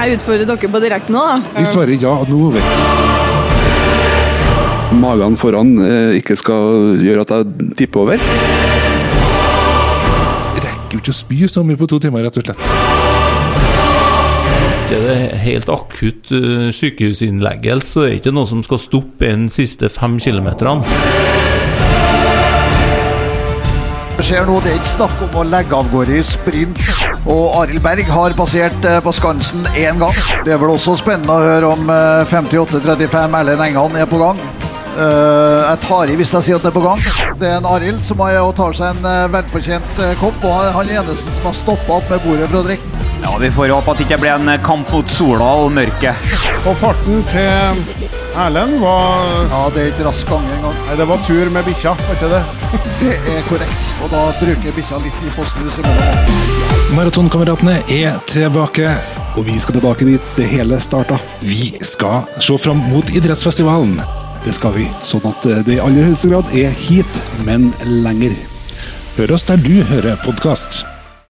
jeg utfordre dere på direkten nå, da? Vi svarer ja nå. vet Magene foran eh, ikke skal gjøre at jeg tipper over. Rekker jo ikke å spy så mye på to timer, rett og slett. Er det helt akutt uh, sykehusinnleggelse, så er det ikke noe som skal stoppe en siste fem kilometerne. Skjer nå, det er ikke snakk om å legge av gårde i sprint. Og Arild Berg har passert eh, på Skansen én gang. Det er vel også spennende å høre om eh, 58-35 Erlend Engan er på gang. Eh, jeg tar i hvis jeg sier at det er på gang. Det er en Arild som har tar seg en eh, velfortjent eh, kopp, og han er eneste som har stoppa opp med bordet for å drikke. Ja, Vi får håpe at det ikke blir en kamp mot sola og mørket. Og farten til Erlend var Ja, det er ikke rask gange engang. Nei, det var tur med bikkja, var ikke det? Det er korrekt. Og da bruker bikkja litt i fosterhus imellom. Maratonkameratene er tilbake. Og vi skal tilbake dit det hele starta. Vi skal se fram mot idrettsfestivalen. Det skal vi, sånn at det i aller høyeste grad er hit, men lenger. Hør oss der du hører podkast.